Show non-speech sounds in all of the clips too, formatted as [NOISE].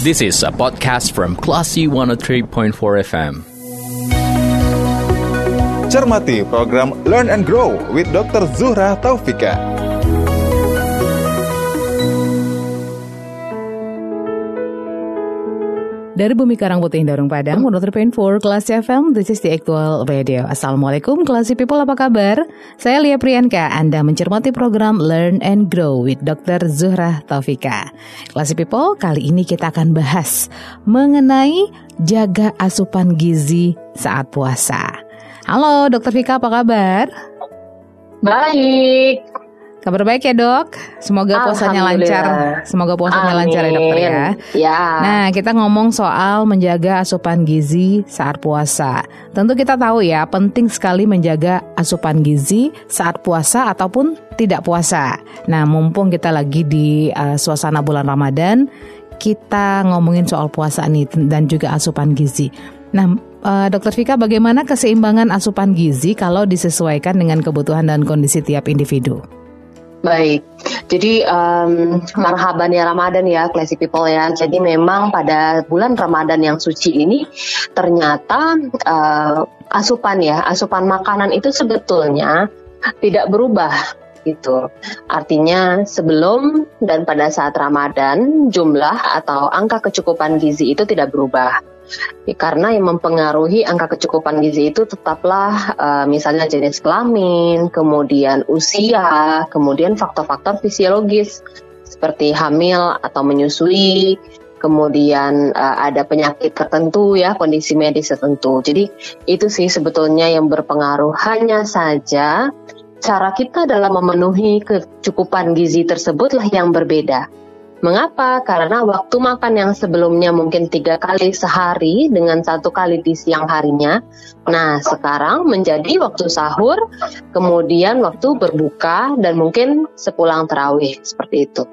This is a podcast from Classy 103.4 FM. Cermati program Learn and Grow with Dr. Zuhra Taufika. Dari Bumi Karang Putih Darung Padang, Menurut Pain 4 Kelas FM, this is the actual radio. Assalamualaikum, Classy People, apa kabar? Saya Lia Priyanka, Anda mencermati program Learn and Grow with Dr. Zuhra Taufika. Classy People, kali ini kita akan bahas mengenai jaga asupan gizi saat puasa. Halo, Dr. Vika, apa kabar? Baik. Kabar baik ya dok, semoga puasanya lancar, semoga puasanya Amin. lancar ya dokter ya. Ya. Nah kita ngomong soal menjaga asupan gizi saat puasa. Tentu kita tahu ya penting sekali menjaga asupan gizi saat puasa ataupun tidak puasa. Nah mumpung kita lagi di uh, suasana bulan Ramadan, kita ngomongin soal puasa nih dan juga asupan gizi. Nah, uh, Dokter Vika, bagaimana keseimbangan asupan gizi kalau disesuaikan dengan kebutuhan dan kondisi tiap individu? Baik, jadi um, marhaban ya Ramadan ya, classy people ya. Jadi memang pada bulan Ramadan yang suci ini ternyata uh, asupan ya, asupan makanan itu sebetulnya tidak berubah gitu. Artinya sebelum dan pada saat Ramadan jumlah atau angka kecukupan gizi itu tidak berubah. Ya, karena yang mempengaruhi angka kecukupan gizi itu tetaplah uh, misalnya jenis kelamin, kemudian usia, kemudian faktor-faktor fisiologis seperti hamil atau menyusui, kemudian uh, ada penyakit tertentu ya, kondisi medis tertentu. Jadi itu sih sebetulnya yang berpengaruh. Hanya saja cara kita dalam memenuhi kecukupan gizi tersebutlah yang berbeda. Mengapa? Karena waktu makan yang sebelumnya mungkin tiga kali sehari dengan satu kali di siang harinya, nah sekarang menjadi waktu sahur, kemudian waktu berbuka dan mungkin sepulang terawih seperti itu.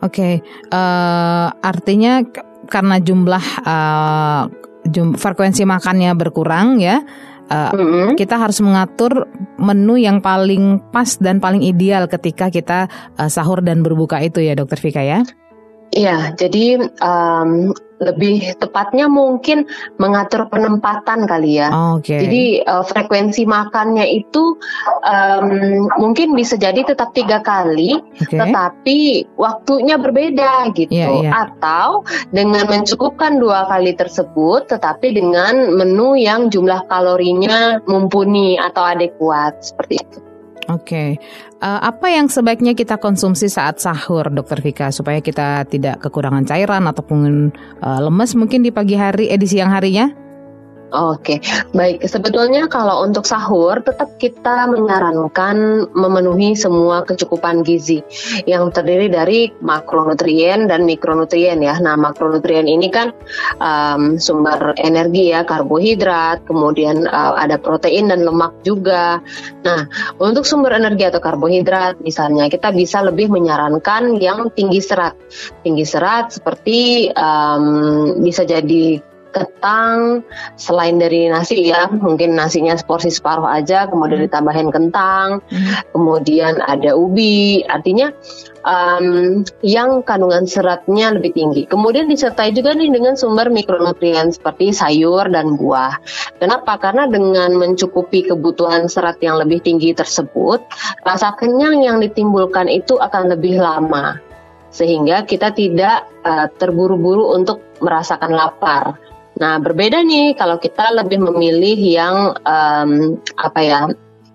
Oke, okay. uh, eh, artinya karena jumlah uh, jum, frekuensi makannya berkurang ya, uh, mm-hmm. kita harus mengatur menu yang paling pas dan paling ideal ketika kita uh, sahur dan berbuka itu ya dokter Vika ya. Iya, jadi um, lebih tepatnya mungkin mengatur penempatan kali ya. Oh, okay. Jadi uh, frekuensi makannya itu um, mungkin bisa jadi tetap tiga kali, okay. tetapi waktunya berbeda gitu. Yeah, yeah. Atau dengan mencukupkan dua kali tersebut, tetapi dengan menu yang jumlah kalorinya mumpuni atau adekuat seperti itu. Oke, okay. uh, eh, apa yang sebaiknya kita konsumsi saat sahur, Dokter Vika, supaya kita tidak kekurangan cairan ataupun uh, lemes mungkin di pagi hari, eh siang harinya? Oke, baik. Sebetulnya kalau untuk sahur tetap kita menyarankan memenuhi semua kecukupan gizi yang terdiri dari makronutrien dan mikronutrien ya. Nah, makronutrien ini kan um, sumber energi ya, karbohidrat, kemudian uh, ada protein dan lemak juga. Nah, untuk sumber energi atau karbohidrat misalnya kita bisa lebih menyarankan yang tinggi serat. Tinggi serat seperti um, bisa jadi ketang selain dari nasi ya mungkin nasinya seporsi separuh aja kemudian hmm. ditambahin kentang hmm. kemudian ada ubi artinya um, yang kandungan seratnya lebih tinggi kemudian disertai juga nih dengan sumber mikronutrien seperti sayur dan buah kenapa karena dengan mencukupi kebutuhan serat yang lebih tinggi tersebut rasa kenyang yang ditimbulkan itu akan lebih lama sehingga kita tidak uh, terburu-buru untuk merasakan lapar. Nah, berbeda nih kalau kita lebih memilih yang um, apa ya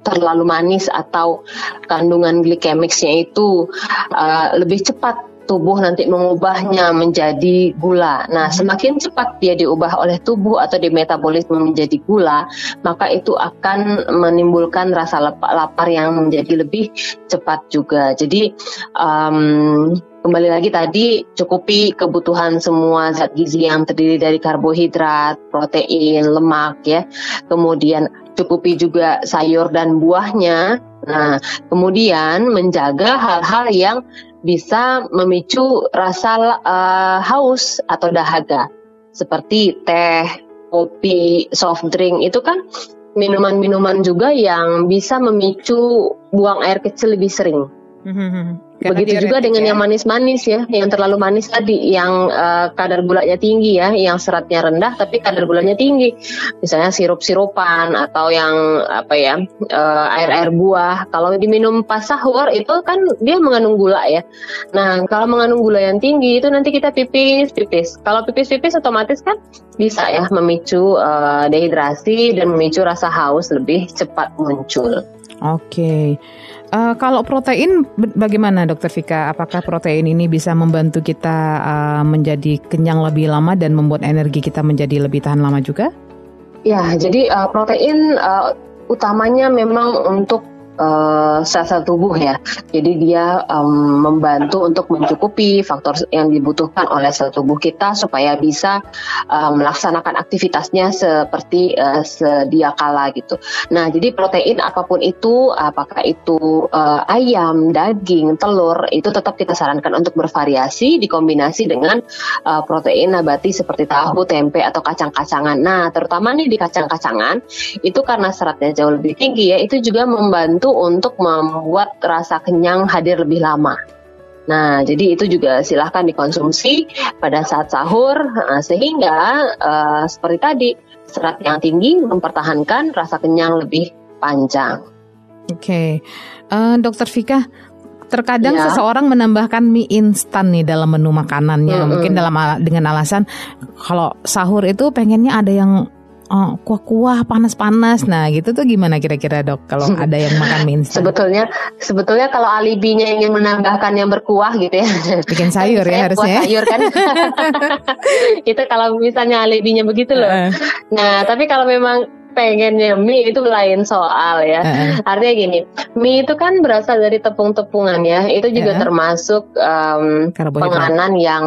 terlalu manis atau kandungan glikemiknya itu uh, lebih cepat tubuh nanti mengubahnya menjadi gula. Nah, hmm. semakin cepat dia diubah oleh tubuh atau di metabolisme menjadi gula, maka itu akan menimbulkan rasa lapar yang menjadi lebih cepat juga. Jadi um, kembali lagi tadi cukupi kebutuhan semua zat gizi yang terdiri dari karbohidrat, protein, lemak ya. Kemudian cukupi juga sayur dan buahnya. Nah, kemudian menjaga hal-hal yang bisa memicu rasa uh, haus atau dahaga. Seperti teh, kopi, soft drink itu kan minuman-minuman juga yang bisa memicu buang air kecil lebih sering. Karena Begitu juga dengan ya. yang manis-manis ya, yang terlalu manis tadi, yang eh, kadar gulanya tinggi ya, yang seratnya rendah tapi kadar gulanya tinggi. Misalnya sirup-sirupan atau yang apa ya, eh, air-air buah. Kalau diminum pas sahur itu kan dia mengandung gula ya. Nah, kalau mengandung gula yang tinggi itu nanti kita pipis-pipis. Kalau pipis-pipis otomatis kan bisa ya memicu eh, dehidrasi dan memicu rasa haus lebih cepat muncul. Oke. Eh, kalau protein bagaimana Dokter Vika? Apakah protein ini bisa membantu kita eh, menjadi kenyang lebih lama dan membuat energi kita menjadi lebih tahan lama juga? Ya, jadi uh, protein uh, utamanya memang untuk uh, sel-sel tubuh ya. Jadi dia um, membantu untuk mencukupi faktor yang dibutuhkan oleh sel tubuh kita supaya bisa uh, melaksanakan aktivitasnya seperti uh, sedia kala gitu. Nah, jadi protein apa pun itu, apakah itu uh, ayam, daging, telur, itu tetap kita sarankan untuk bervariasi dikombinasi dengan uh, protein nabati seperti tahu, tempe atau kacang-kacangan. Nah, terutama nih di kacang-kacangan itu karena seratnya jauh lebih tinggi ya, itu juga membantu untuk membuat rasa kenyang hadir lebih lama. Nah, jadi itu juga silahkan dikonsumsi pada saat sahur nah, sehingga uh, seperti tadi serat yang tinggi mempertahankan rasa kenyang lebih panjang. Oke, Eh, Dokter Vika, terkadang Ya. seseorang menambahkan mie instan nih dalam menu makanannya, Mm-mm. mungkin dalam ala- dengan alasan kalau sahur itu pengennya ada yang eh, kuah-kuah, panas-panas. Nah, gitu tuh gimana kira-kira dok? Kalau ada yang makan mie instan, Sebetulnya sebetulnya kalau alibinya ingin menambahkan yang berkuah gitu ya. bikin sayur ya harusnya. kuah sayur kan. [LAUGHS] itu kalau misalnya alibinya begitu loh. Heeh. Nah, tapi kalau memang pengennya mie itu lain soal ya. Heeh. Artinya gini, mie itu kan berasal dari tepung-tepungan ya. Itu juga Ya. termasuk Karbohidrat. penganan yang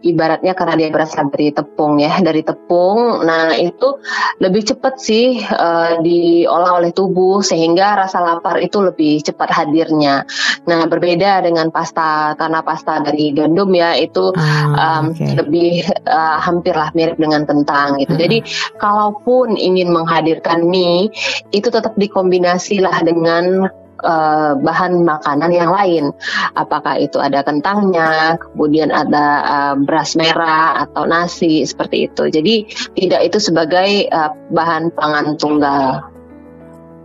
ibaratnya karena dia berasal dari tepung ya, dari tepung. Nah, itu lebih cepat sih eh, diolah oleh tubuh sehingga rasa lapar itu lebih cepat hadirnya. Nah, berbeda dengan pasta karena pasta dari gandum ya itu Ah, um, oke. lebih uh, hampirlah mirip dengan kentang gitu. Hmm. Jadi kalaupun ingin menghadirkan mie itu tetap dikombinasilah dengan uh, bahan makanan yang lain. Apakah itu ada kentangnya, kemudian ada uh, beras merah atau nasi seperti itu. Jadi tidak itu sebagai uh, bahan pangan tunggal.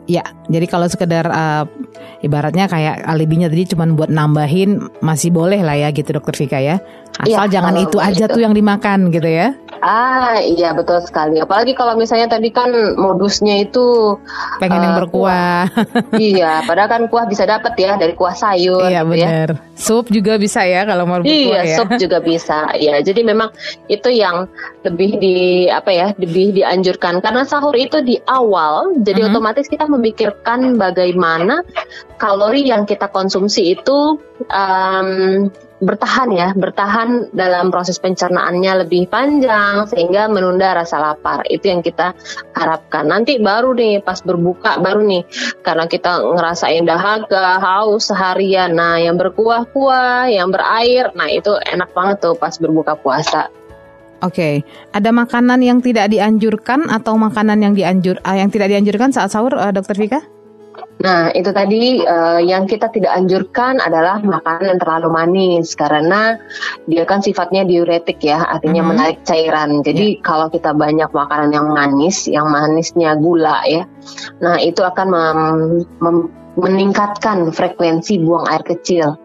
Ya, jadi kalau sekedar uh, ibaratnya kayak alibinya tadi cuman buat nambahin masih boleh lah ya gitu Dokter Vika ya. Asal Iya, jangan itu aja itu. tuh yang dimakan gitu ya. Ah iya betul sekali. Apalagi kalau misalnya tadi kan modusnya itu Pengen yang Uh, berkuah. iya, padahal kan kuah bisa dapat ya dari kuah sayur. iya gitu ya. benar. Sup juga bisa ya kalau mau berkuah Iya, ya. sup juga bisa. Ya, jadi memang itu yang lebih di apa ya, lebih dianjurkan karena sahur itu di awal, jadi Mhm. otomatis kita memikirkan bagaimana kalori yang kita konsumsi itu em, bertahan ya, bertahan dalam proses pencernaannya lebih panjang sehingga menunda rasa lapar. Itu yang kita harapkan. Nanti baru nih pas berbuka baru nih karena kita ngerasain dahaga, haus seharian. Nah, yang berkuah-kuah, yang berair, nah itu enak banget tuh pas berbuka puasa. Oke, ada makanan yang tidak dianjurkan atau makanan yang dianjur ah, yang tidak dianjurkan saat sahur uh, Dokter Vika? Nah, itu tadi eh, yang kita tidak anjurkan adalah makanan yang terlalu manis karena dia kan sifatnya diuretik ya, artinya Mhm. menarik cairan. Jadi kalau kita banyak makanan yang manis, yang manisnya gula ya, nah itu akan mem- mem- meningkatkan frekuensi buang air kecil.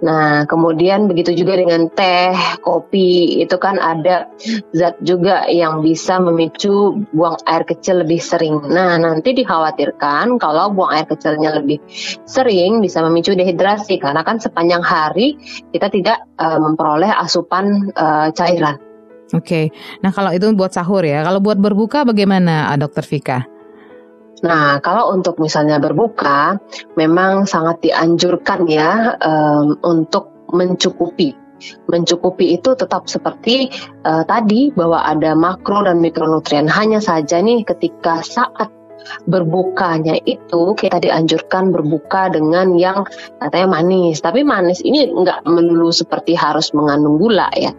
Nah, kemudian begitu juga dengan teh, kopi, itu kan ada zat juga yang bisa memicu buang air kecil lebih sering. Nah, nanti dikhawatirkan kalau buang air kecilnya lebih sering bisa memicu dehidrasi karena kan sepanjang hari kita tidak eh, memperoleh asupan eh, cairan. Oke, nah kalau itu buat sahur ya, kalau buat berbuka bagaimana ah, Dokter Vika? Nah, kalau untuk misalnya berbuka, memang sangat dianjurkan ya em, untuk mencukupi. Mencukupi itu tetap seperti eh, tadi bahwa ada makro dan mikronutrien. Hanya saja nih ketika saat berbukanya itu kita dianjurkan berbuka dengan yang katanya manis. Tapi manis ini nggak melulu seperti harus mengandung gula ya.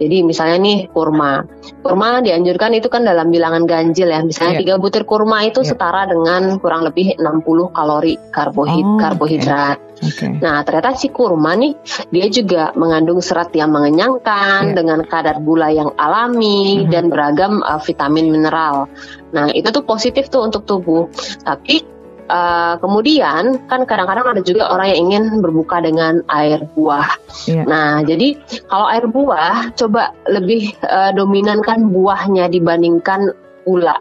Jadi misalnya nih kurma. Kurma dianjurkan itu kan dalam bilangan ganjil ya. Misalnya Iya. tiga butir kurma itu Iya. setara dengan kurang lebih 60 kalori karbohid Oh, karbohidrat. Okay. Nah, ternyata si kurma nih dia juga mengandung serat yang mengenyangkan Yeah. dengan kadar gula yang alami Mhm. dan beragam uh, vitamin mineral. Nah, itu tuh positif tuh untuk tubuh. Tapi uh, kemudian kan kadang-kadang ada juga orang yang ingin berbuka dengan air buah. Iya. Nah, jadi kalau air buah coba lebih uh, dominankan buahnya dibandingkan gula.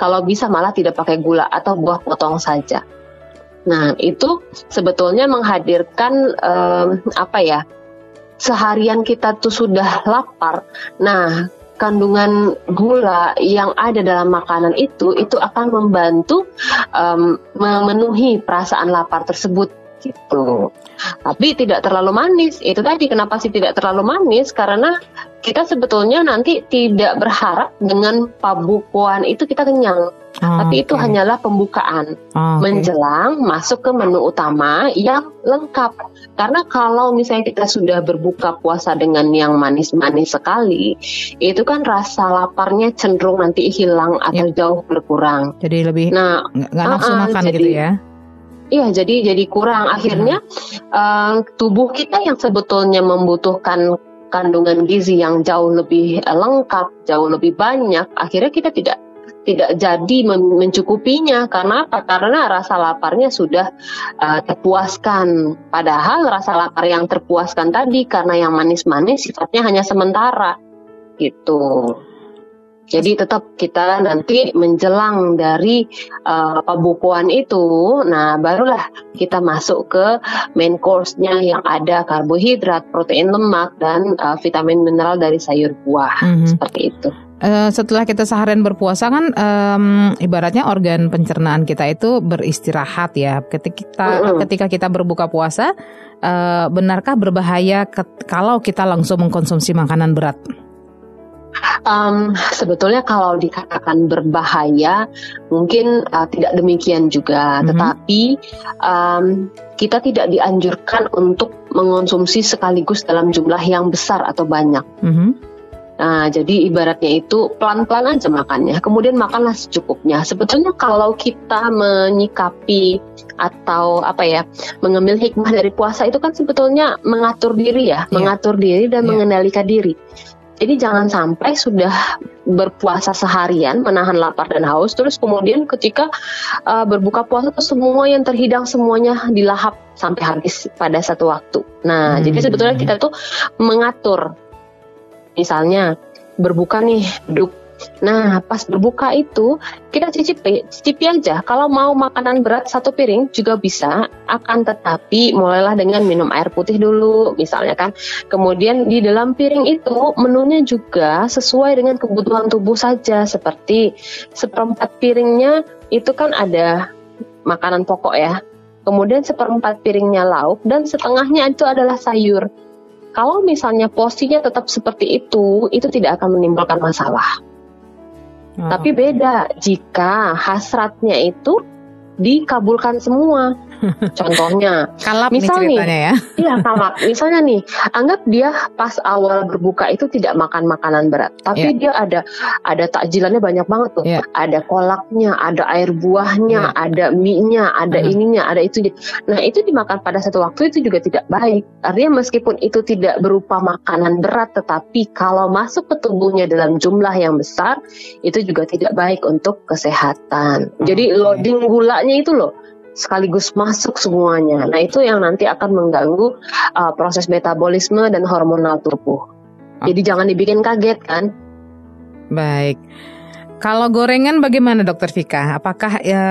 Kalau bisa malah tidak pakai gula atau buah potong saja. Nah, itu sebetulnya menghadirkan em, apa ya? Seharian kita tuh sudah lapar. Nah, kandungan gula yang ada dalam makanan itu itu akan membantu em, memenuhi perasaan lapar tersebut gitu. Tapi tidak terlalu manis. Itu tadi kenapa sih tidak terlalu manis? Karena kita sebetulnya nanti tidak berharap dengan pabukuan itu kita kenyang. Oh, Tapi itu oke. hanyalah pembukaan Oh, menjelang masuk ke menu utama yang lengkap. Karena kalau misalnya kita sudah berbuka puasa dengan yang manis-manis sekali, itu kan rasa laparnya cenderung nanti hilang atau jauh berkurang. Jadi lebih Nah, nggak nggak nafsu uh-uh, makan jadi- gitu ya? Iya, jadi jadi kurang. Akhirnya eh, tubuh kita yang sebetulnya membutuhkan kandungan gizi yang jauh lebih eh, lengkap, jauh lebih banyak, akhirnya kita tidak tidak jadi men- mencukupinya karena apa? Karena rasa laparnya sudah eh, terpuaskan. Padahal rasa lapar yang terpuaskan tadi karena yang manis-manis sifatnya hanya sementara gitu. Jadi tetap kita nanti menjelang dari uh, pembukuan itu, nah barulah kita masuk ke main course-nya yang ada karbohidrat, protein lemak dan uh, vitamin mineral dari sayur buah Mhm. seperti itu. Eh, setelah kita seharian berpuasa kan em, ibaratnya organ pencernaan kita itu beristirahat ya. Ketika kita Mm-mm. ketika kita berbuka puasa, eh, benarkah berbahaya kalau kita langsung mengkonsumsi makanan berat? Um, sebetulnya kalau dikatakan berbahaya, mungkin uh, tidak demikian juga. Mhm. Tetapi um, kita tidak dianjurkan untuk mengonsumsi sekaligus dalam jumlah yang besar atau banyak. Mhm. Nah, jadi ibaratnya itu pelan-pelan aja makannya. Kemudian makanlah secukupnya. Sebetulnya kalau kita menyikapi atau apa ya, mengambil hikmah dari puasa itu kan sebetulnya mengatur diri ya, Iya. mengatur diri dan Iya. mengendalikan diri. Jadi jangan sampai sudah berpuasa seharian menahan lapar dan haus terus kemudian ketika uh, berbuka puasa tuh semua yang terhidang semuanya dilahap sampai habis pada satu waktu. Nah, Hmm. jadi sebetulnya kita tuh mengatur misalnya berbuka nih duduk. Nah pas berbuka itu kita cicipi cicipi aja. Kalau mau makanan berat satu piring juga bisa. Akan tetapi mulailah dengan minum air putih dulu misalnya kan. Kemudian di dalam piring itu menunya juga sesuai dengan kebutuhan tubuh saja. Seperti seperempat piringnya itu kan ada makanan pokok ya. Kemudian seperempat piringnya lauk dan setengahnya itu adalah sayur kalau misalnya porsinya tetap seperti itu, itu tidak akan menimbulkan masalah. Oh. Tapi beda jika hasratnya itu dikabulkan semua. Contohnya, kalap nih misal nih, ceritanya ya. [LAUGHS] iya kalak. Misalnya nih, anggap dia pas awal berbuka itu tidak makan makanan berat, tapi dia ada ada takjilannya banyak banget tuh. Iya. Ada kolaknya, ada air buahnya, ada mie-nya, ada Mhm. ininya, ada itu. Nah, itu dimakan pada satu waktu itu juga tidak baik. Artinya meskipun itu tidak berupa makanan berat, tetapi kalau masuk ke tubuhnya dalam jumlah yang besar, itu juga tidak baik untuk kesehatan. Jadi loading gulanya itu loh sekaligus masuk semuanya. Nah, itu yang nanti akan mengganggu uh, proses metabolisme dan hormonal tubuh. Jadi jangan dibikin kaget kan? Baik. Kalau gorengan bagaimana Dokter Vika? Apakah ya,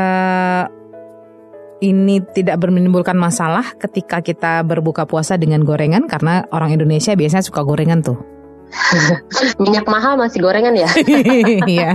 ini tidak menimbulkan masalah ketika kita berbuka puasa dengan gorengan? Karena orang Indonesia biasanya suka gorengan tuh. [LAUGHS] Minyak mahal masih gorengan ya? [LAUGHS] Iya.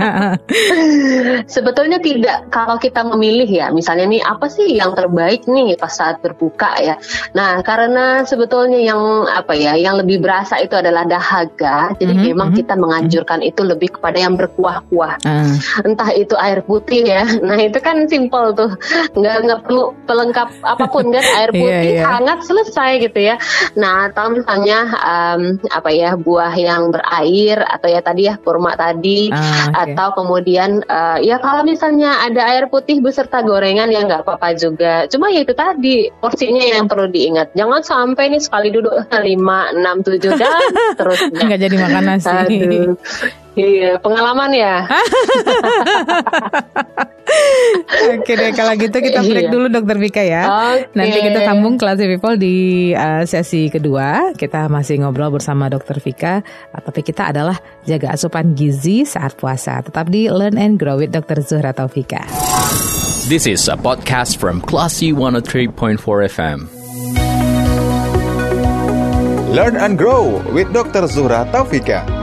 [LAUGHS] Sebetulnya tidak. Kalau kita memilih ya, misalnya nih apa sih yang terbaik nih pas saat berbuka ya. Nah, karena sebetulnya yang apa ya, yang lebih berasa itu adalah dahaga. Jadi Mhm, memang mhm, kita menganjurkan itu lebih kepada yang berkuah-kuah. Ah, Entah itu air putih ya. Nah, itu kan simpel tuh. Nggak nggak perlu pelengkap apa pun kan air Iya, putih iya. hangat selesai gitu ya. Nah, atau misalnya em, apa ya buah yang yang berair atau ya tadi ya kurma tadi Ah, oke. atau kemudian eh, ya kalau misalnya ada air putih beserta gorengan ya nggak apa-apa juga. Cuma ya itu tadi porsinya yang perlu diingat. Jangan sampai nih sekali duduk 5, 6, 7 dan [LAUGHS] terusnya. Nggak jadi makan nasi. Aduh. Iya, pengalaman ya. [LAUGHS] Oke deh kalau gitu kita break Iya. dulu Dokter Vika ya. Oke. Nanti kita sambung Classy People di uh, sesi kedua. Kita masih ngobrol bersama Dokter Vika. Topik kita adalah jaga asupan gizi saat puasa. Tetap di Learn and Grow with Dr. Zuhra Taufika. This is a podcast from Classy 103.4 FM. Learn and grow with Dr. Zuhra Taufika.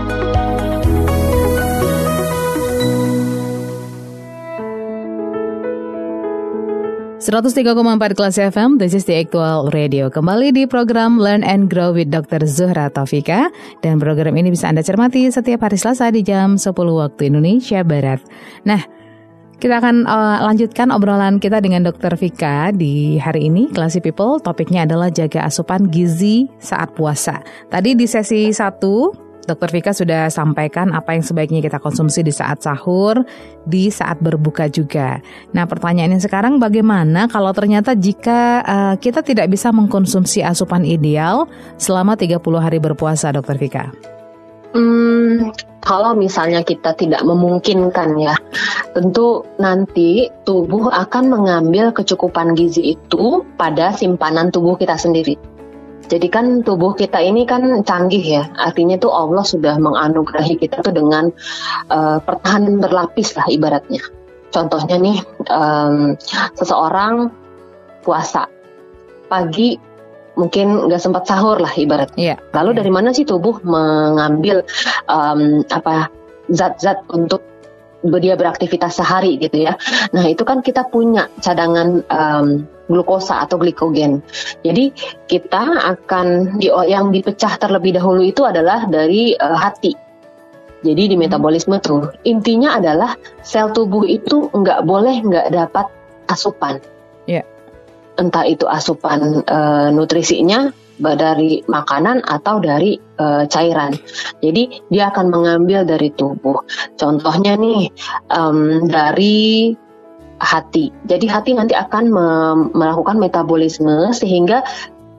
Empat kelas FM, this is the actual radio. Kembali di program Learn and Grow with Dr. Zuhra Taufika. Dan program ini bisa Anda cermati setiap hari Selasa di jam 10 waktu Indonesia Barat. Nah, kita akan uh, lanjutkan obrolan kita dengan Dr. Vika di hari ini, Classy People. Topiknya adalah jaga asupan gizi saat puasa. Tadi di sesi 1, Dr. Vika sudah sampaikan apa yang sebaiknya kita konsumsi di saat sahur, di saat berbuka juga. Nah, pertanyaannya sekarang bagaimana kalau ternyata jika uh, kita tidak bisa mengkonsumsi asupan ideal selama 30 hari berpuasa, Dr. Vika? Hmm, kalau misalnya kita tidak memungkinkan ya, tentu nanti tubuh akan mengambil kecukupan gizi itu pada simpanan tubuh kita sendiri. Jadi kan tubuh kita ini kan canggih ya, artinya tuh Allah sudah menganugerahi kita tuh dengan uh, pertahanan berlapis lah ibaratnya. Contohnya nih, um, seseorang puasa pagi mungkin nggak sempat sahur lah ibaratnya. Iya. Lalu dari mana sih tubuh mengambil um, apa zat-zat untuk dia beraktivitas sehari gitu ya. Nah itu kan kita punya cadangan um, glukosa atau glikogen. Jadi kita akan di, yang dipecah terlebih dahulu itu adalah dari uh, hati. Jadi di metabolisme tuh intinya adalah sel tubuh itu nggak boleh nggak dapat asupan. Iya. Entah itu asupan uh, nutrisinya dari makanan atau dari uh, cairan. Jadi dia akan mengambil dari tubuh. Contohnya nih um, dari hati. Jadi hati nanti akan me- melakukan metabolisme sehingga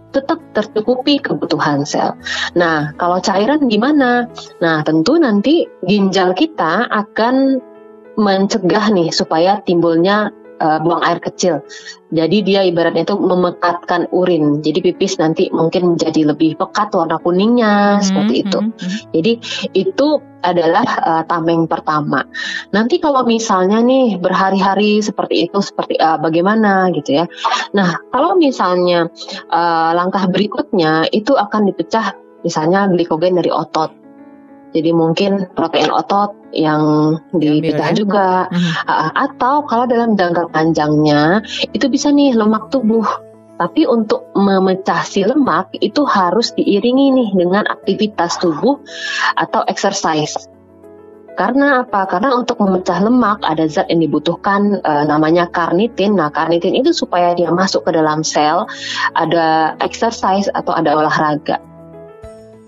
tetap tercukupi kebutuhan sel. Nah, kalau cairan gimana? Nah, tentu nanti ginjal kita akan mencegah nih supaya timbulnya uh, buang air kecil. Jadi dia ibaratnya itu memekatkan urin. Jadi pipis nanti mungkin menjadi lebih pekat warna kuningnya seperti Hmm, itu. hmm, hmm. Jadi itu adalah uh, tameng pertama. Nanti kalau misalnya nih berhari-hari seperti itu, seperti uh, bagaimana gitu ya. Nah kalau misalnya uh, langkah berikutnya itu akan dipecah misalnya glikogen dari otot. Jadi mungkin protein otot yang dipecah ya. juga. Uh, atau kalau dalam jangka panjangnya itu bisa nih lemak tubuh. Tapi untuk memecah si lemak itu harus diiringi nih dengan aktivitas tubuh atau exercise. Karena apa? Karena untuk memecah lemak ada zat yang dibutuhkan eh, namanya karnitin. Nah, karnitin itu supaya dia masuk ke dalam sel ada exercise atau ada olahraga.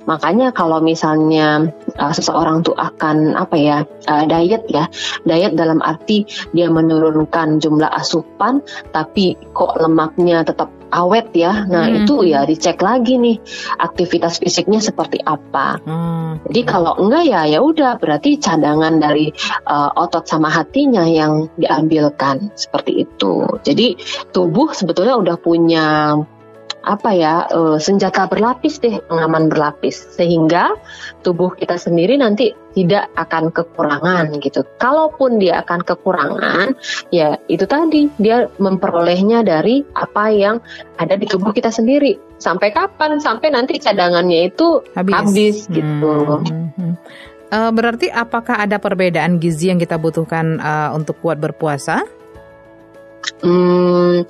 Makanya kalau misalnya uh, seseorang tuh akan apa ya uh, diet ya, diet dalam arti dia menurunkan jumlah asupan, tapi kok lemaknya tetap awet ya. Nah Hmm. itu ya dicek lagi nih aktivitas fisiknya seperti apa. Hmm. Jadi kalau enggak ya ya udah berarti cadangan dari uh, otot sama hatinya yang diambilkan seperti itu. Jadi tubuh sebetulnya udah punya apa ya eh, senjata berlapis deh pengaman berlapis sehingga tubuh kita sendiri nanti tidak akan kekurangan gitu. Kalaupun dia akan kekurangan, ya itu tadi dia memperolehnya dari apa yang ada di tubuh kita sendiri. Sampai kapan? Sampai nanti cadangannya itu Habis. habis, gitu. Hmm, hmm. Eh, berarti apakah ada perbedaan gizi yang kita butuhkan eh, untuk kuat berpuasa? Hmm,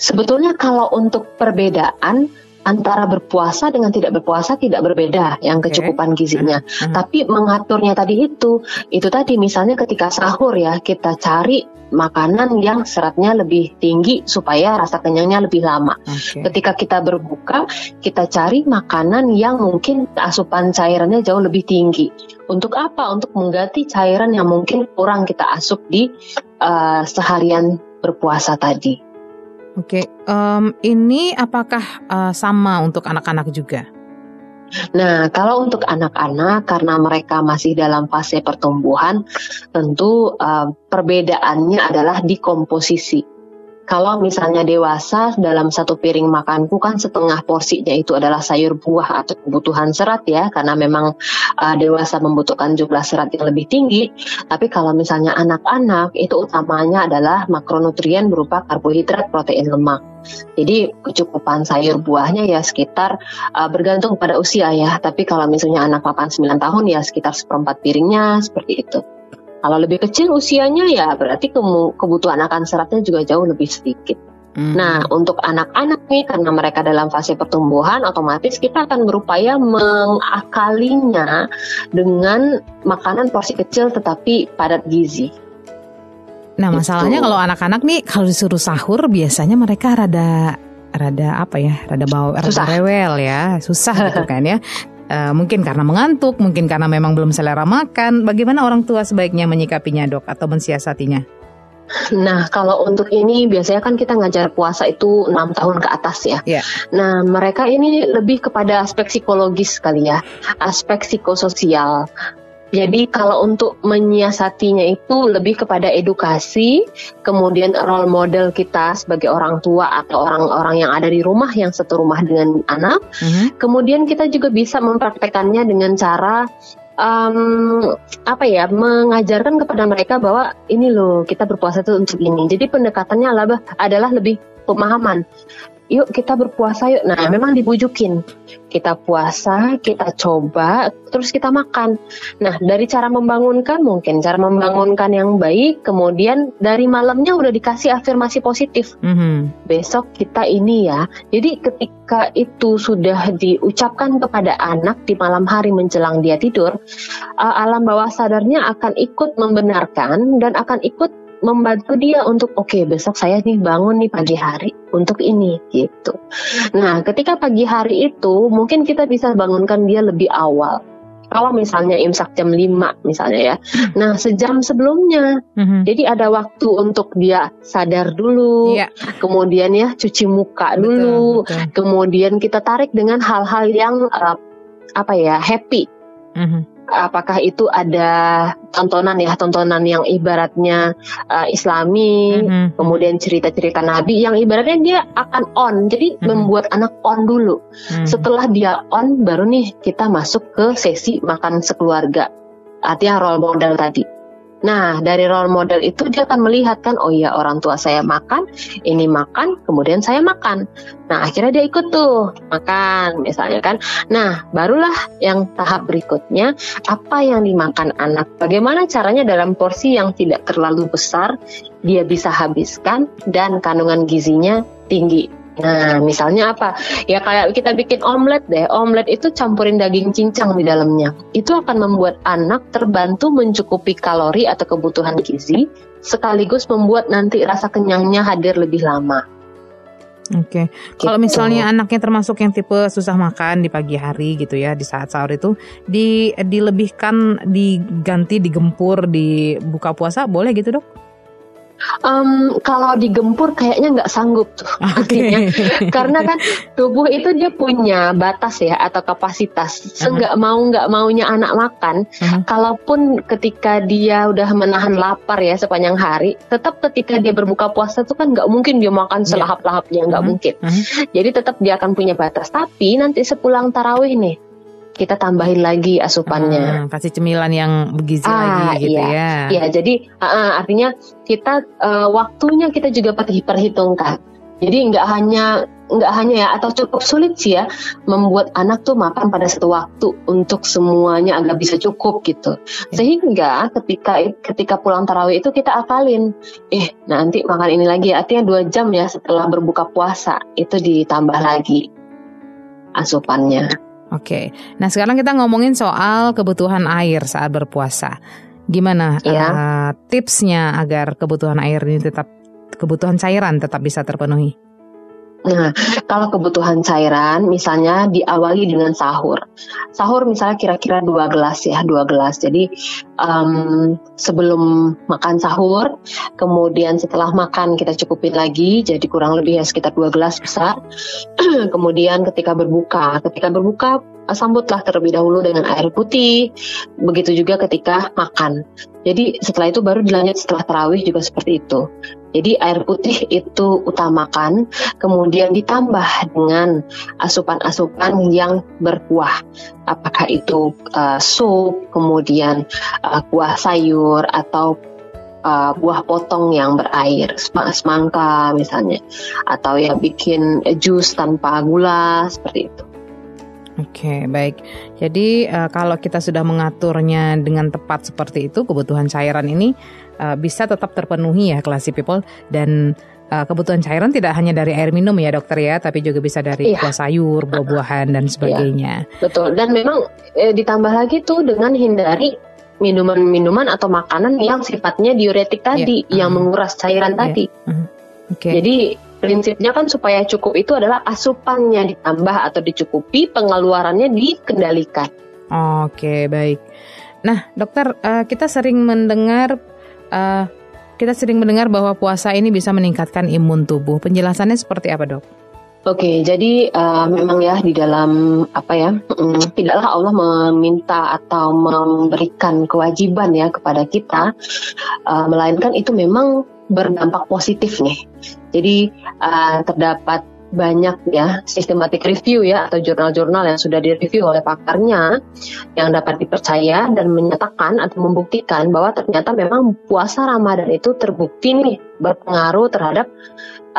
sebetulnya kalau untuk perbedaan antara berpuasa dengan tidak berpuasa tidak berbeda yang kecukupan gizinya. Mhm. Tapi mengaturnya tadi itu, itu tadi misalnya ketika sahur ya kita cari makanan yang seratnya lebih tinggi supaya rasa kenyangnya lebih lama. Oke. Ketika kita berbuka, kita cari makanan yang mungkin asupan cairannya jauh lebih tinggi. Untuk apa? Untuk mengganti cairan yang mungkin kurang kita asup di uh, seharian berpuasa tadi. Oke, em, ini apakah eh, sama untuk anak-anak juga? Nah, kalau untuk anak-anak karena mereka masih dalam fase pertumbuhan, tentu uh, perbedaannya adalah di komposisi. Kalau misalnya dewasa dalam satu piring makanku kan setengah porsinya itu adalah sayur buah atau kebutuhan serat ya karena memang uh, dewasa membutuhkan jumlah serat yang lebih tinggi. Tapi kalau misalnya anak-anak itu utamanya adalah makronutrien berupa karbohidrat, protein, lemak. Jadi kecukupan sayur buahnya ya sekitar uh, bergantung pada usia ya. Tapi kalau misalnya anak papan 9 tahun ya sekitar seperempat piringnya seperti itu. Kalau lebih kecil usianya ya berarti kebutuhan akan seratnya juga jauh lebih sedikit. Hmm. Nah, untuk anak-anak nih karena mereka dalam fase pertumbuhan otomatis kita akan berupaya mengakalinya dengan makanan porsi kecil tetapi padat gizi. Nah, masalahnya Gitu. kalau anak-anak nih kalau disuruh sahur biasanya mereka rada rada apa ya? Rada bawa rada Susah. rewel ya, susah gitu kan ya. Eh, mungkin karena mengantuk, mungkin karena memang belum selera makan. Bagaimana orang tua sebaiknya menyikapinya, Dok, atau mensiasatinya? Nah, kalau untuk ini biasanya kan kita ngajar puasa itu enam tahun ke atas ya. Iya. Nah, mereka ini lebih kepada aspek psikologis kali ya, aspek psikososial. Jadi kalau untuk menyiasatinya itu lebih kepada edukasi, kemudian role model kita sebagai orang tua atau orang-orang yang ada di rumah yang satu rumah dengan anak, Mhm. Kemudian kita juga bisa mempraktekannya dengan cara um, apa ya mengajarkan kepada mereka bahwa ini loh kita berpuasa itu untuk ini. Jadi pendekatannya adalah, adalah lebih pemahaman. Yuk kita berpuasa yuk. Nah memang dibujukin. Kita puasa, kita coba, terus kita makan. Nah dari cara membangunkan mungkin cara membangunkan yang baik. Kemudian dari malamnya udah dikasih afirmasi positif Mhm. besok kita ini ya. Jadi ketika itu sudah diucapkan kepada anak di malam hari menjelang dia tidur, uh, alam bawah sadarnya akan ikut membenarkan dan akan ikut membantu dia untuk oke besok saya nih bangun nih pagi hari untuk ini gitu. Nah, ketika pagi hari itu mungkin kita bisa bangunkan dia lebih awal. Kalau misalnya imsak jam 5 misalnya ya. Nah, sejam sebelumnya Mhm. jadi ada waktu untuk dia sadar dulu, Iya, kemudian ya cuci muka betul, dulu, betul. kemudian kita tarik dengan hal-hal yang uh, apa ya happy. Mhm. Apakah itu ada tontonan ya tontonan yang ibaratnya uh, Islami, Mhm. kemudian cerita-cerita Nabi yang ibaratnya dia akan on, jadi Mhm. membuat anak on dulu. Mhm. Setelah dia on, baru nih kita masuk ke sesi makan sekeluarga. Artinya role model tadi. Nah, dari role model itu dia akan melihat kan, oh iya orang tua saya makan, ini makan, kemudian saya makan. Nah, akhirnya dia ikut tuh makan, misalnya kan. Nah, barulah yang tahap berikutnya, apa yang dimakan anak? Bagaimana caranya dalam porsi yang tidak terlalu besar, dia bisa habiskan dan kandungan gizinya tinggi. Nah, misalnya apa? Ya kayak kita bikin omelet deh. Omelet itu campurin daging cincang di dalamnya. Itu akan membuat anak terbantu mencukupi kalori atau kebutuhan gizi, sekaligus membuat nanti rasa kenyangnya hadir lebih lama. Oke, kalau Gitu. misalnya anaknya termasuk yang tipe susah makan di pagi hari gitu ya, di saat sahur itu di dilebihkan, diganti, digempur di buka puasa boleh gitu dok? Em, kalau digempur kayaknya nggak sanggup tuh. [LAUGHS] Artinya, karena kan tubuh itu dia punya batas ya atau kapasitas. Seenggak mau nggak maunya anak makan, Mhm. kalaupun ketika dia udah menahan lapar ya sepanjang hari, tetap ketika dia berbuka puasa tuh kan nggak mungkin dia makan Iya. selahap-lahapnya nggak Mhm. mungkin. Jadi tetap dia akan punya batas. Tapi nanti sepulang tarawih nih, kita tambahin lagi asupannya. Hmm, kasih cemilan yang bergizi Ah, lagi gitu ya. Ya, jadi uh, uh, artinya kita uh, waktunya kita juga perhi- perhitungkan. Jadi nggak hanya nggak hanya ya atau cukup sulit sih ya membuat anak tuh makan pada satu waktu untuk semuanya agak bisa cukup gitu. Sehingga ketika ketika pulang tarawih itu kita akalin, eh nanti makan ini lagi artinya dua jam ya setelah berbuka puasa itu ditambah lagi. asupannya. Oke, nah sekarang kita ngomongin soal kebutuhan air saat berpuasa. Gimana Ya. uh, tipsnya agar kebutuhan air ini tetap kebutuhan cairan tetap bisa terpenuhi? Nah, kalau kebutuhan cairan, misalnya diawali dengan sahur. Sahur misalnya kira-kira dua gelas ya, dua gelas. Jadi em, sebelum makan sahur, kemudian setelah makan kita cukupin lagi, jadi kurang lebih ya sekitar dua gelas besar. [CLEARS THROAT] kemudian ketika berbuka, ketika berbuka eh, sambutlah terlebih dahulu dengan air putih. Begitu juga ketika makan. Jadi setelah itu baru dilanjut setelah tarawih juga seperti itu. Jadi air putih itu utamakan, kemudian ditambah dengan asupan-asupan yang berkuah. Apakah itu uh, sup, kemudian uh, kuah sayur atau uh, buah potong yang berair, sem- semangka misalnya, atau ya bikin jus tanpa gula seperti itu. Oke, baik. Jadi uh, kalau kita sudah mengaturnya dengan tepat seperti itu, kebutuhan cairan ini uh, bisa tetap terpenuhi ya, classy people. Dan uh, kebutuhan cairan tidak hanya dari air minum ya, dokter ya, tapi juga bisa dari Iya. buah sayur, buah-buahan dan sebagainya. Betul. Dan memang eh, ditambah lagi tuh dengan hindari minuman-minuman atau makanan yang sifatnya diuretik tadi, Iya. yang Hmm. menguras cairan Iya. tadi. Oke. Jadi prinsipnya kan supaya cukup itu adalah asupannya ditambah atau dicukupi, pengeluarannya dikendalikan. Oke, baik. Nah, dokter, eh, kita sering mendengar eh, kita sering mendengar bahwa puasa ini bisa meningkatkan imun tubuh. Penjelasannya seperti apa, dok? Oke, jadi eh, memang ya di dalam apa ya, mm, tidaklah Allah meminta atau memberikan kewajiban ya kepada kita, eh, melainkan itu memang berdampak positif nih. Jadi eh, terdapat banyak ya sistematik review ya atau jurnal-jurnal yang sudah direview oleh pakarnya yang dapat dipercaya dan menyatakan atau membuktikan bahwa ternyata memang puasa Ramadan itu terbukti nih berpengaruh terhadap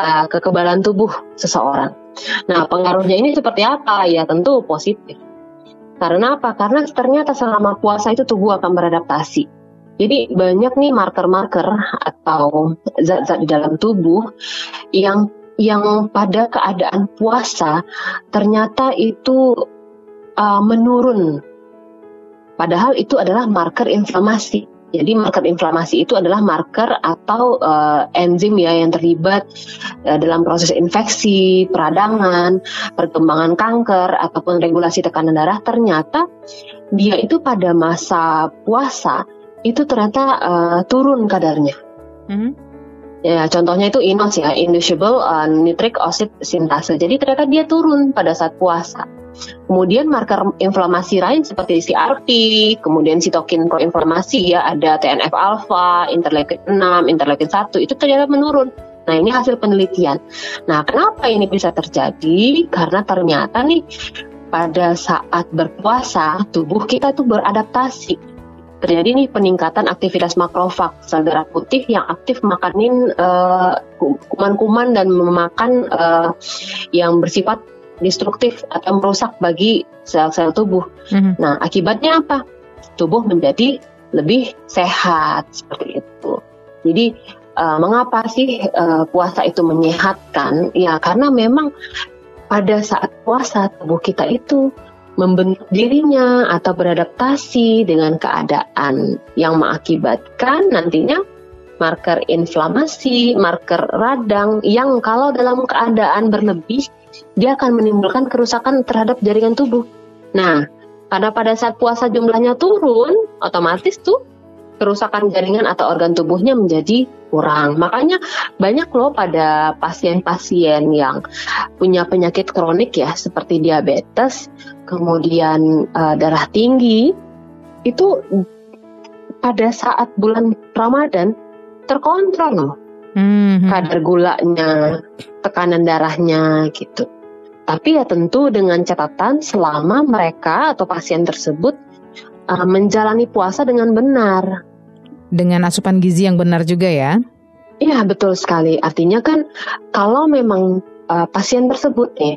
uh, kekebalan tubuh seseorang. Nah, pengaruhnya ini seperti apa? Ya, tentu positif. Karena apa? Karena ternyata selama puasa itu tubuh akan beradaptasi. Jadi banyak nih marker-marker atau zat-zat di dalam tubuh yang yang pada keadaan puasa ternyata itu uh, menurun. Padahal itu adalah marker inflamasi. Jadi marker inflamasi itu adalah marker atau uh, enzim ya yang terlibat uh, dalam proses infeksi, peradangan, perkembangan kanker ataupun regulasi tekanan darah. Ternyata dia itu pada masa puasa itu ternyata uh, turun kadarnya. Mhm. Ya, contohnya itu INOS ya, inducible uh, nitric oxide sintase. Jadi ternyata dia turun pada saat puasa. Kemudian marker inflamasi lain seperti CRP, kemudian sitokin proinflamasi ya, ada TNF alpha, interleukin 6, interleukin 1 itu ternyata menurun. Nah, ini hasil penelitian. Nah, kenapa ini bisa terjadi? Karena ternyata nih pada saat berpuasa tubuh kita tuh beradaptasi terjadi nih peningkatan aktivitas makrofag sel darah putih yang aktif makanin eh, kuman-kuman dan memakan eh, yang bersifat destruktif atau merusak bagi sel-sel tubuh. Mhm. Nah, akibatnya apa? Tubuh menjadi lebih sehat seperti itu. Jadi eh, mengapa sih eh, puasa itu menyehatkan? Ya karena memang pada saat puasa tubuh kita itu membentuk dirinya atau beradaptasi dengan keadaan yang mengakibatkan nantinya marker inflamasi, marker radang yang kalau dalam keadaan berlebih dia akan menimbulkan kerusakan terhadap jaringan tubuh. Nah, karena pada saat puasa jumlahnya turun, otomatis tuh kerusakan jaringan atau organ tubuhnya menjadi kurang. Makanya banyak loh pada pasien-pasien yang punya penyakit kronik ya seperti diabetes, kemudian uh, darah tinggi itu pada saat bulan Ramadan terkontrol loh Mhm. kadar gulanya, tekanan darahnya gitu. Tapi ya tentu dengan catatan selama mereka atau pasien tersebut uh, menjalani puasa dengan benar. Dengan asupan gizi yang benar juga ya. Iya betul sekali. Artinya kan kalau memang uh, pasien tersebut nih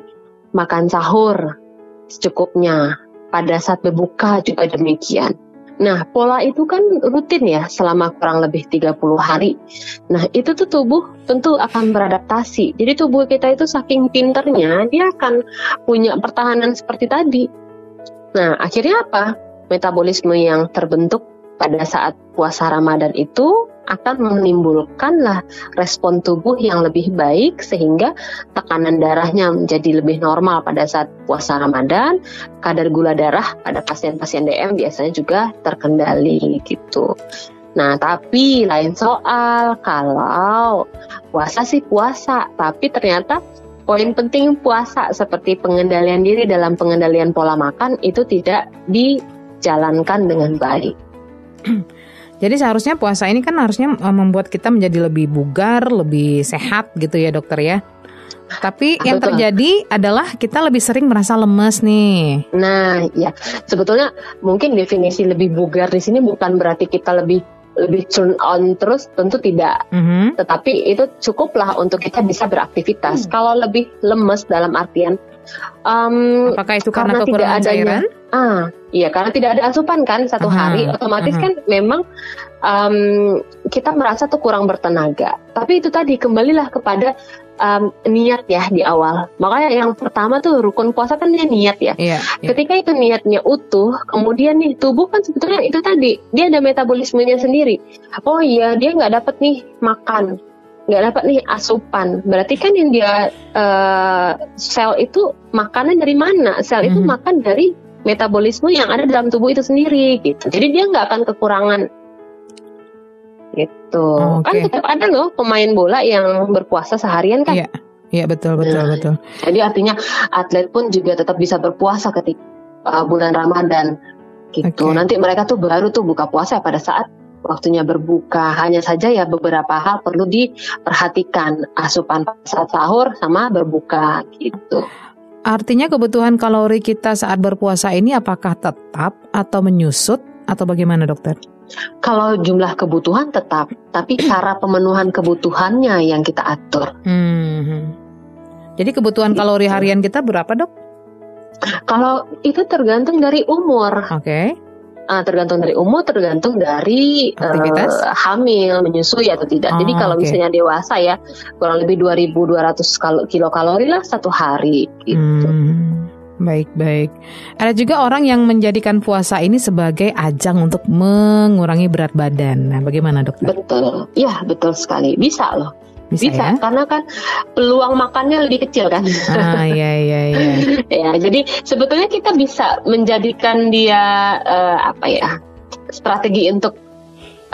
makan sahur secukupnya, pada saat berbuka juga demikian. Nah, pola itu kan rutin ya selama kurang lebih 30 hari. Nah, itu tuh tubuh tentu akan beradaptasi. Jadi tubuh kita itu saking pinternya, dia akan punya pertahanan seperti tadi. Nah, akhirnya apa? Metabolisme yang terbentuk pada saat puasa Ramadan itu akan menimbulkanlah respon tubuh yang lebih baik sehingga tekanan darahnya menjadi lebih normal pada saat puasa Ramadan, kadar gula darah pada pasien-pasien DM biasanya juga terkendali gitu. Nah, tapi lain soal kalau puasa sih puasa, tapi ternyata poin penting puasa seperti pengendalian diri dalam pengendalian pola makan itu tidak dijalankan dengan baik. [CLEARS THROAT] Jadi seharusnya puasa ini kan harusnya eh, membuat kita menjadi lebih bugar, lebih sehat gitu ya dokter ya. Tapi yang terjadi adalah kita lebih sering merasa lemes nih. Nah, ya sebetulnya mungkin definisi lebih bugar di sini bukan berarti kita lebih lebih turn on terus tentu tidak. Mm-hmm. Tetapi itu cukuplah untuk kita bisa beraktivitas. Mm. Kalau lebih lemes dalam artian um, apakah itu karena, karena tidak adanya, cairan? Ah, iya karena tidak ada asupan kan satu aha, hari otomatis aha. kan memang um, kita merasa tuh kurang bertenaga. Tapi itu tadi kembalilah kepada um, niat ya di awal. Makanya yang pertama tuh rukun puasa kan dia niat ya. Yeah, yeah. Ketika itu niatnya utuh, kemudian nih tubuh kan sebetulnya itu tadi dia ada metabolismenya sendiri. Oh iya dia nggak dapat nih makan, nggak dapat nih asupan. Berarti kan yang dia uh, sel itu makannya dari mana? Sel mm -hmm. itu mhm. makan dari metabolisme yang ada dalam tubuh itu sendiri gitu. Jadi dia nggak akan kekurangan gitu. Oh, okay. Kan tetap ada loh pemain bola yang berpuasa seharian kan? Iya, iya betul betul nah, betul. Jadi artinya atlet pun juga tetap bisa berpuasa ketika uh, bulan Ramadan gitu. Okay. Nanti mereka tuh baru tuh buka puasa pada saat waktunya berbuka. Hanya saja ya beberapa hal perlu diperhatikan asupan saat sahur sama berbuka gitu. Artinya kebutuhan kalori kita saat berpuasa ini apakah tetap atau menyusut atau bagaimana dokter? Kalau jumlah kebutuhan tetap, tapi [CLEARS THROAT] cara pemenuhan kebutuhannya yang kita atur. Hmm. Jadi kebutuhan gitu. kalori harian kita berapa dok? Kalau itu tergantung dari umur. Oke. Okay. Uh, tergantung dari umur, tergantung dari uh, hamil, menyusui atau tidak. Oh, Jadi kalau okay. misalnya dewasa ya kurang lebih 2.200 kilokalori lah satu hari gitu. Hmm. Baik, baik. Ada juga orang yang menjadikan puasa ini sebagai ajang untuk mengurangi berat badan. Nah, bagaimana dokter? Betul, ya betul sekali. Bisa loh. Bisa, Bisa ya? karena kan peluang makannya lebih kecil kan. Ah iya iya iya. [LAUGHS] ya, jadi sebetulnya kita bisa menjadikan dia uh, apa ya strategi untuk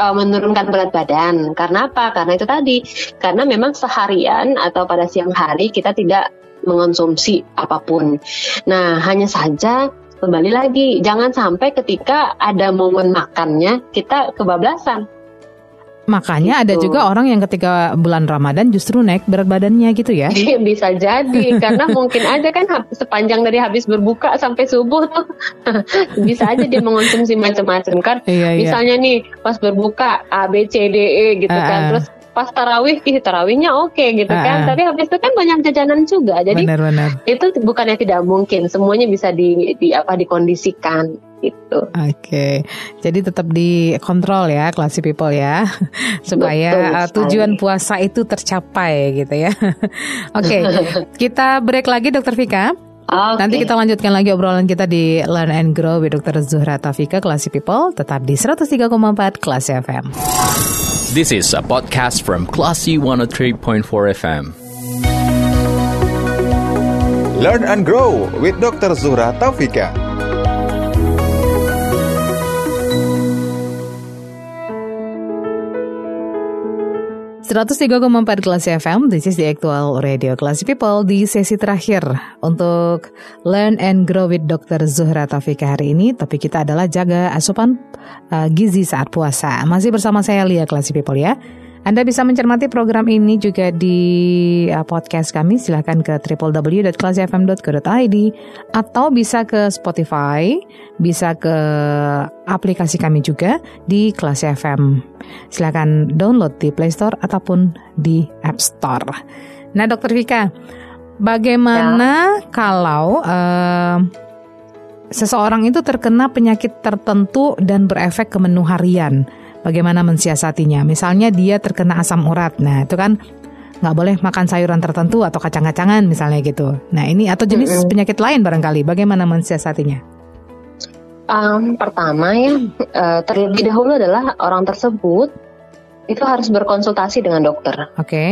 uh, menurunkan berat badan. Karena apa? Karena itu tadi. Karena memang seharian atau pada siang hari kita tidak mengonsumsi apa pun. Nah, hanya saja kembali lagi jangan sampai ketika ada momen makannya kita kebablasan. Makanya gitu. ada juga orang yang ketika bulan Ramadan justru naik berat badannya gitu ya? Bisa jadi [LAUGHS] karena mungkin aja kan sepanjang dari habis berbuka sampai subuh tuh [LAUGHS] bisa aja dia mengonsumsi macam-macam kan. Iya, iya. Misalnya nih pas berbuka A B C D E gitu uh, kan terus pas tarawih ih tarawihnya oke okay, gitu uh, kan tapi habis itu kan banyak jajanan juga jadi benar, benar. itu bukannya tidak mungkin semuanya bisa di, di apa dikondisikan gitu. Oke, okay. jadi tetap dikontrol ya, classy people ya, [LAUGHS] supaya Betul, uh, tujuan puasa itu tercapai gitu ya. [LAUGHS] Oke, okay. [LAUGHS] kita break lagi, Dokter Vika. Okay. Nanti kita lanjutkan lagi obrolan kita di Learn and Grow with Dr. Zuhra Tafika, Classy People, tetap di 103,4 Classy FM. This is a podcast from Classy 103.4 FM. Learn and Grow with Dr. Zuhra Taufika. 103,4 kelas FM, this is the actual radio Classy People di sesi terakhir untuk Learn and Grow with Dr. Zuhra Taufika hari ini. Topik kita adalah jaga asupan uh, gizi saat puasa. Masih bersama saya Lia Classy People ya. Anda bisa mencermati program ini juga di uh, podcast kami. Silahkan ke www.klasifm.co.id atau bisa ke Spotify, bisa ke aplikasi kami juga di Kelas FM. Silahkan download di Play Store ataupun di App Store. Nah, Dokter Vika, bagaimana ya. kalau uh, seseorang itu terkena penyakit tertentu dan berefek ke menu harian. Bagaimana mensiasatinya? Misalnya dia terkena asam urat. Nah, itu kan nggak boleh makan sayuran tertentu atau kacang-kacangan misalnya gitu. Nah, ini atau jenis mm -hmm. penyakit lain barangkali. Bagaimana mensiasatinya? Um, pertama ya, uh, terlebih dahulu adalah orang tersebut itu harus berkonsultasi dengan dokter. Oke. Okay.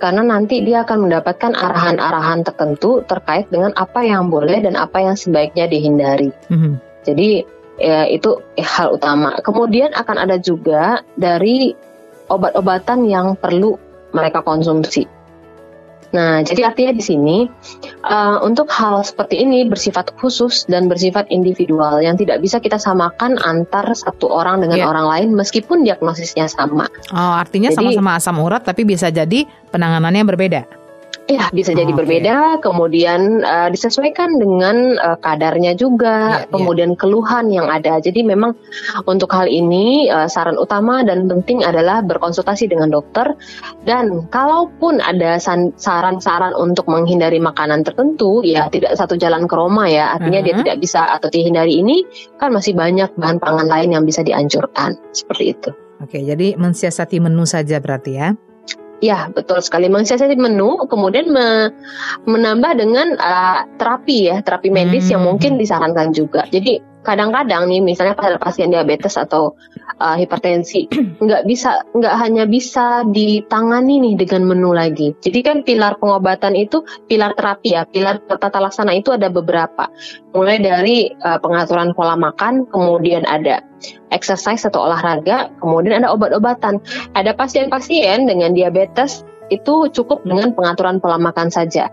Karena nanti dia akan mendapatkan arahan-arahan tertentu terkait dengan apa yang boleh dan apa yang sebaiknya dihindari. Mm -hmm. Jadi ya, itu hal utama. Kemudian akan ada juga dari obat-obatan yang perlu mereka konsumsi. Nah, jadi artinya di sini uh, untuk hal seperti ini bersifat khusus dan bersifat individual yang tidak bisa kita samakan antar satu orang dengan yeah. orang lain meskipun diagnosisnya sama. Oh, artinya sama-sama asam urat tapi bisa jadi penanganannya berbeda. Ya, bisa jadi oh, berbeda, kemudian uh, disesuaikan dengan uh, kadarnya juga, yeah, ya. kemudian yeah. keluhan yang ada. Jadi memang untuk hal ini uh, saran utama dan penting adalah berkonsultasi dengan dokter dan kalaupun ada saran-saran untuk menghindari makanan tertentu, ya tidak satu jalan ke Roma ya. Artinya uh -huh. dia tidak bisa atau dihindari ini kan masih banyak bahan pangan lain yang bisa dianjurkan. Seperti itu. Oke, jadi mensiasati menu saja berarti ya. Ya, betul sekali. Mensiasati menu, kemudian me menambah dengan uh, terapi ya, terapi medis hmm. yang mungkin disarankan juga. Jadi kadang-kadang nih misalnya pada pasien diabetes atau uh, hipertensi [CLEARS THROAT] nggak bisa nggak hanya bisa ditangani nih dengan menu lagi. Jadi kan pilar pengobatan itu pilar terapi ya pilar tata laksana itu ada beberapa. Mulai dari uh, pengaturan pola makan kemudian ada exercise atau olahraga kemudian ada obat-obatan. Ada pasien-pasien dengan diabetes itu cukup dengan pengaturan pola makan saja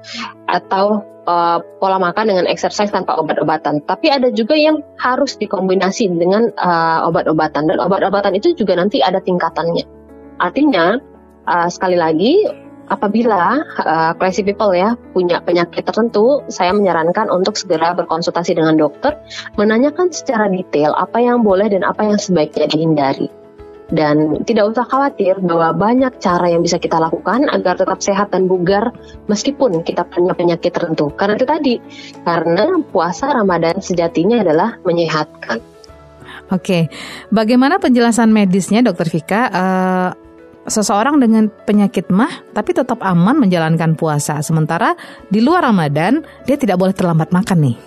atau uh, pola makan dengan exercise tanpa obat-obatan. Tapi ada juga yang harus dikombinasi dengan uh, obat-obatan dan obat-obatan itu juga nanti ada tingkatannya. Artinya uh, sekali lagi apabila uh, crazy people ya punya penyakit tertentu, saya menyarankan untuk segera berkonsultasi dengan dokter, menanyakan secara detail apa yang boleh dan apa yang sebaiknya dihindari. Dan tidak usah khawatir bahwa banyak cara yang bisa kita lakukan agar tetap sehat dan bugar meskipun kita punya penyakit tertentu. Karena itu tadi, karena puasa Ramadan sejatinya adalah menyehatkan. Oke, bagaimana penjelasan medisnya, Dokter Vika? Uh, seseorang dengan penyakit mah tapi tetap aman menjalankan puasa, sementara di luar Ramadan dia tidak boleh terlambat makan nih.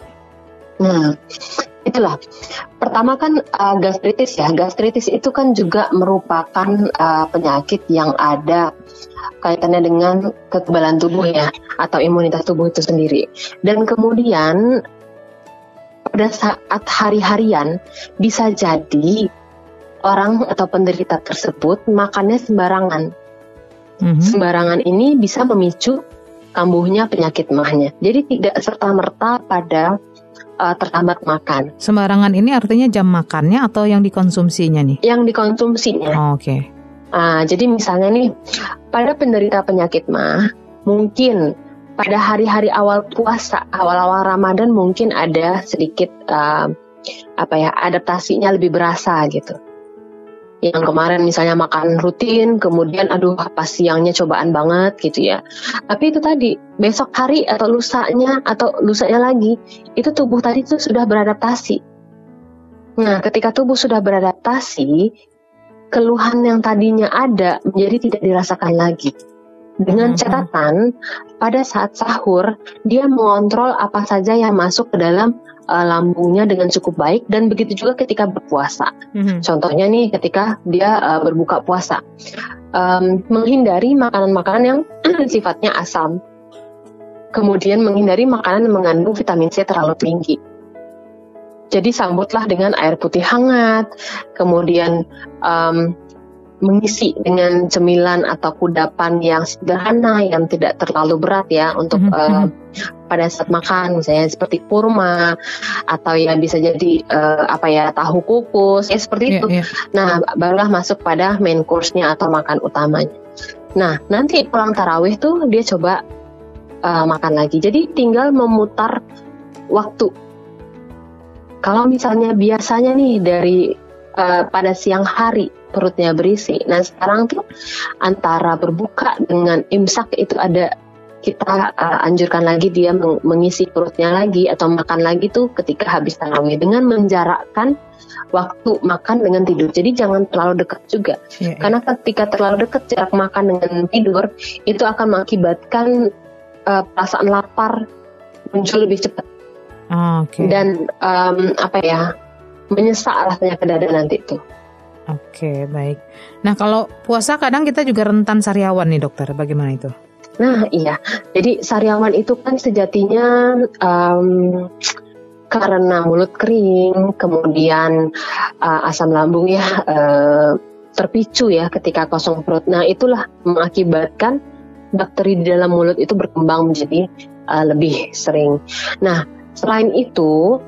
Nah, itulah. Pertama kan uh, gastritis ya. Gastritis itu kan juga merupakan uh, penyakit yang ada kaitannya dengan kekebalan tubuh ya atau imunitas tubuh itu sendiri. Dan kemudian pada saat hari-harian bisa jadi orang atau penderita tersebut makannya sembarangan. Mm-hmm. sembarangan ini bisa memicu kambuhnya penyakit mahnya. Jadi tidak serta merta pada uh, terlambat makan. Sembarangan ini artinya jam makannya atau yang dikonsumsinya nih? Yang dikonsumsinya. Oh, Oke. Okay. Uh, jadi misalnya nih, pada penderita penyakit mah, mungkin pada hari-hari awal puasa, awal-awal Ramadan mungkin ada sedikit uh, apa ya adaptasinya lebih berasa gitu yang kemarin misalnya makan rutin, kemudian aduh pas siangnya cobaan banget gitu ya. Tapi itu tadi besok hari atau lusanya atau lusanya lagi itu tubuh tadi itu sudah beradaptasi. Nah, ketika tubuh sudah beradaptasi, keluhan yang tadinya ada menjadi tidak dirasakan lagi. Dengan mm-hmm. catatan, pada saat sahur, dia mengontrol apa saja yang masuk ke dalam uh, lambungnya dengan cukup baik dan begitu juga ketika berpuasa. Mm-hmm. Contohnya nih ketika dia uh, berbuka puasa, um, menghindari makanan-makanan yang [CLEARS THROAT] sifatnya asam, kemudian menghindari makanan yang mengandung vitamin C terlalu tinggi. Jadi sambutlah dengan air putih hangat, kemudian um, mengisi dengan cemilan atau kudapan yang sederhana yang tidak terlalu berat ya untuk mm -hmm. uh, pada saat makan misalnya seperti kurma atau ya bisa jadi uh, apa ya tahu kukus ya seperti yeah, itu. Yeah. Nah barulah masuk pada main course-nya atau makan utamanya. Nah nanti pulang tarawih tuh dia coba uh, makan lagi. Jadi tinggal memutar waktu. Kalau misalnya biasanya nih dari uh, pada siang hari perutnya berisi. Nah sekarang tuh antara berbuka dengan imsak itu ada kita uh, anjurkan lagi dia meng mengisi perutnya lagi atau makan lagi tuh ketika habis tarawih dengan menjarakkan waktu makan dengan tidur. Jadi jangan terlalu dekat juga. Yeah, yeah. Karena ketika terlalu dekat jarak makan dengan tidur itu akan mengakibatkan uh, perasaan lapar muncul lebih cepat. Oh, okay. Dan um, apa ya menyesak rasanya ke dada nanti itu. Oke baik. Nah kalau puasa kadang kita juga rentan sariawan nih dokter. Bagaimana itu? Nah iya. Jadi sariawan itu kan sejatinya um, karena mulut kering, kemudian uh, asam lambung ya uh, terpicu ya ketika kosong perut. Nah itulah mengakibatkan bakteri di dalam mulut itu berkembang menjadi uh, lebih sering. Nah selain itu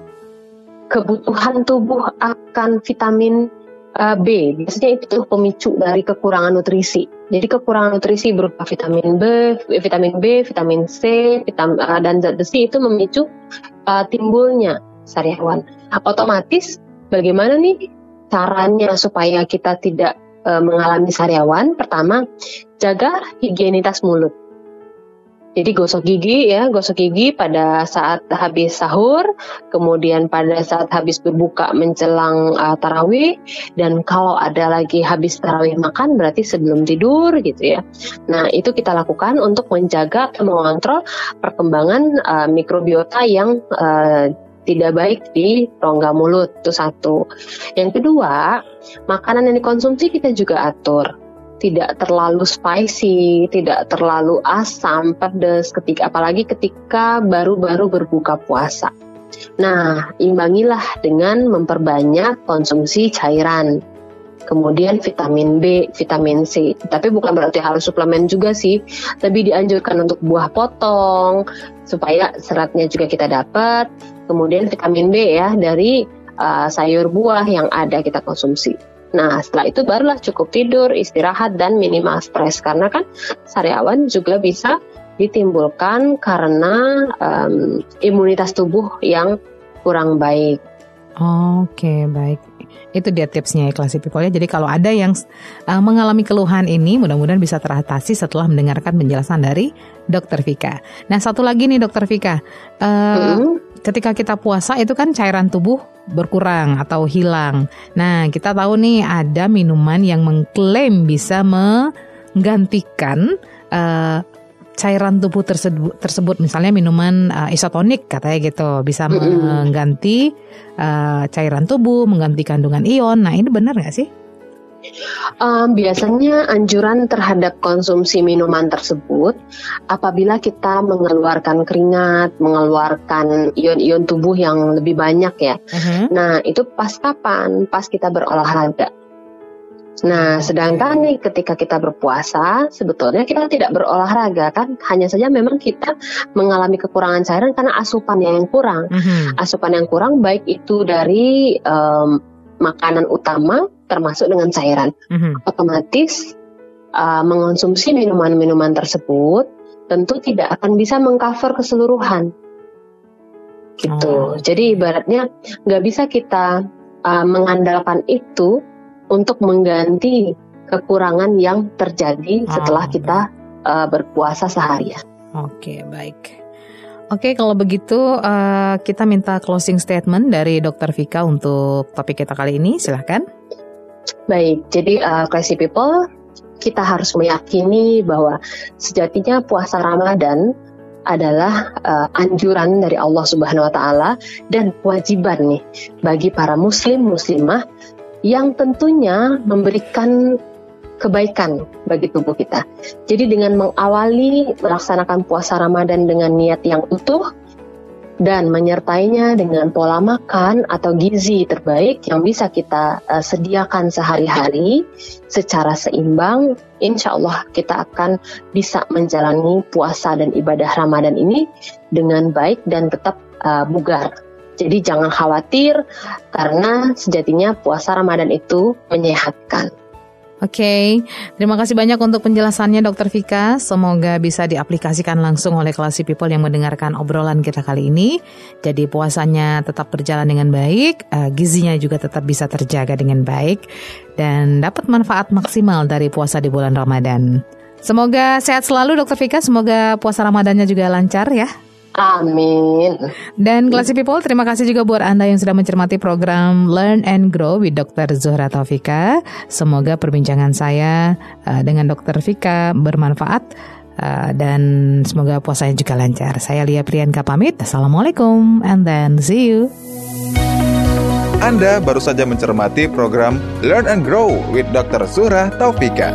kebutuhan tubuh akan vitamin uh, B biasanya itu pemicu dari kekurangan nutrisi. Jadi kekurangan nutrisi berupa vitamin B, vitamin B, vitamin C, vitamin uh, dan zat besi itu memicu uh, timbulnya sariawan. Otomatis bagaimana nih caranya supaya kita tidak uh, mengalami sariawan? Pertama, jaga higienitas mulut. Jadi gosok gigi ya, gosok gigi pada saat habis sahur, kemudian pada saat habis berbuka menjelang uh, tarawih, dan kalau ada lagi habis tarawih makan berarti sebelum tidur gitu ya. Nah itu kita lakukan untuk menjaga atau mengontrol perkembangan uh, mikrobiota yang uh, tidak baik di rongga mulut itu satu. Yang kedua, makanan yang dikonsumsi kita juga atur tidak terlalu spicy, tidak terlalu asam, pedas ketika apalagi ketika baru-baru berbuka puasa. Nah, imbangilah dengan memperbanyak konsumsi cairan. Kemudian vitamin B, vitamin C. Tapi bukan berarti harus suplemen juga sih. Lebih dianjurkan untuk buah potong supaya seratnya juga kita dapat. Kemudian vitamin B ya dari uh, sayur buah yang ada kita konsumsi. Nah, setelah itu barulah cukup tidur, istirahat, dan minimal stres. Karena kan sariawan juga bisa ditimbulkan karena um, imunitas tubuh yang kurang baik. Oke, baik. Itu dia tipsnya ya Classy People ya. Jadi kalau ada yang uh, mengalami keluhan ini mudah-mudahan bisa teratasi setelah mendengarkan penjelasan dari Dokter Vika. Nah satu lagi nih Dokter Vika, uh, hmm. Ketika kita puasa itu kan cairan tubuh berkurang atau hilang. Nah, kita tahu nih ada minuman yang mengklaim bisa menggantikan uh, cairan tubuh tersebut, tersebut misalnya minuman uh, isotonik katanya gitu bisa mengganti uh, cairan tubuh, mengganti kandungan ion. Nah, ini benar nggak sih? Um, biasanya anjuran terhadap konsumsi minuman tersebut apabila kita mengeluarkan keringat, mengeluarkan ion-ion tubuh yang lebih banyak ya. Uh-huh. Nah itu pas kapan? Pas kita berolahraga. Nah, sedangkan nih ketika kita berpuasa, sebetulnya kita tidak berolahraga kan, hanya saja memang kita mengalami kekurangan cairan karena asupan yang kurang. Uh-huh. Asupan yang kurang baik itu dari um, makanan utama termasuk dengan cairan. Mm-hmm. Otomatis uh, mengonsumsi minuman-minuman tersebut tentu tidak akan bisa mengcover keseluruhan. Gitu. Oh. Jadi ibaratnya nggak bisa kita uh, mengandalkan itu untuk mengganti kekurangan yang terjadi setelah oh. kita uh, berpuasa seharian. Oke, baik. Oke, kalau begitu uh, kita minta closing statement dari Dr. Vika untuk topik kita kali ini. Silahkan. Baik, jadi uh, classy people, kita harus meyakini bahwa sejatinya puasa Ramadan adalah uh, anjuran dari Allah Subhanahu wa taala dan kewajiban nih bagi para muslim muslimah yang tentunya memberikan kebaikan bagi tubuh kita. Jadi dengan mengawali melaksanakan puasa Ramadan dengan niat yang utuh, dan menyertainya dengan pola makan atau gizi terbaik yang bisa kita uh, sediakan sehari-hari secara seimbang, insya Allah kita akan bisa menjalani puasa dan ibadah Ramadan ini dengan baik dan tetap uh, bugar. Jadi jangan khawatir karena sejatinya puasa Ramadan itu menyehatkan. Oke, okay. terima kasih banyak untuk penjelasannya Dokter Vika. Semoga bisa diaplikasikan langsung oleh classy people yang mendengarkan obrolan kita kali ini. Jadi puasanya tetap berjalan dengan baik, uh, gizinya juga tetap bisa terjaga dengan baik, dan dapat manfaat maksimal dari puasa di bulan Ramadan. Semoga sehat selalu Dokter Vika, semoga puasa Ramadannya juga lancar ya. Amin. Dan Classy People, terima kasih juga buat Anda yang sudah mencermati program Learn and Grow with Dr. Zuhra Taufika. Semoga perbincangan saya uh, dengan Dr. Vika bermanfaat uh, dan semoga puasanya juga lancar. Saya Lia Priyanka pamit. Assalamualaikum and then see you. Anda baru saja mencermati program Learn and Grow with Dr. Zuhra Taufika.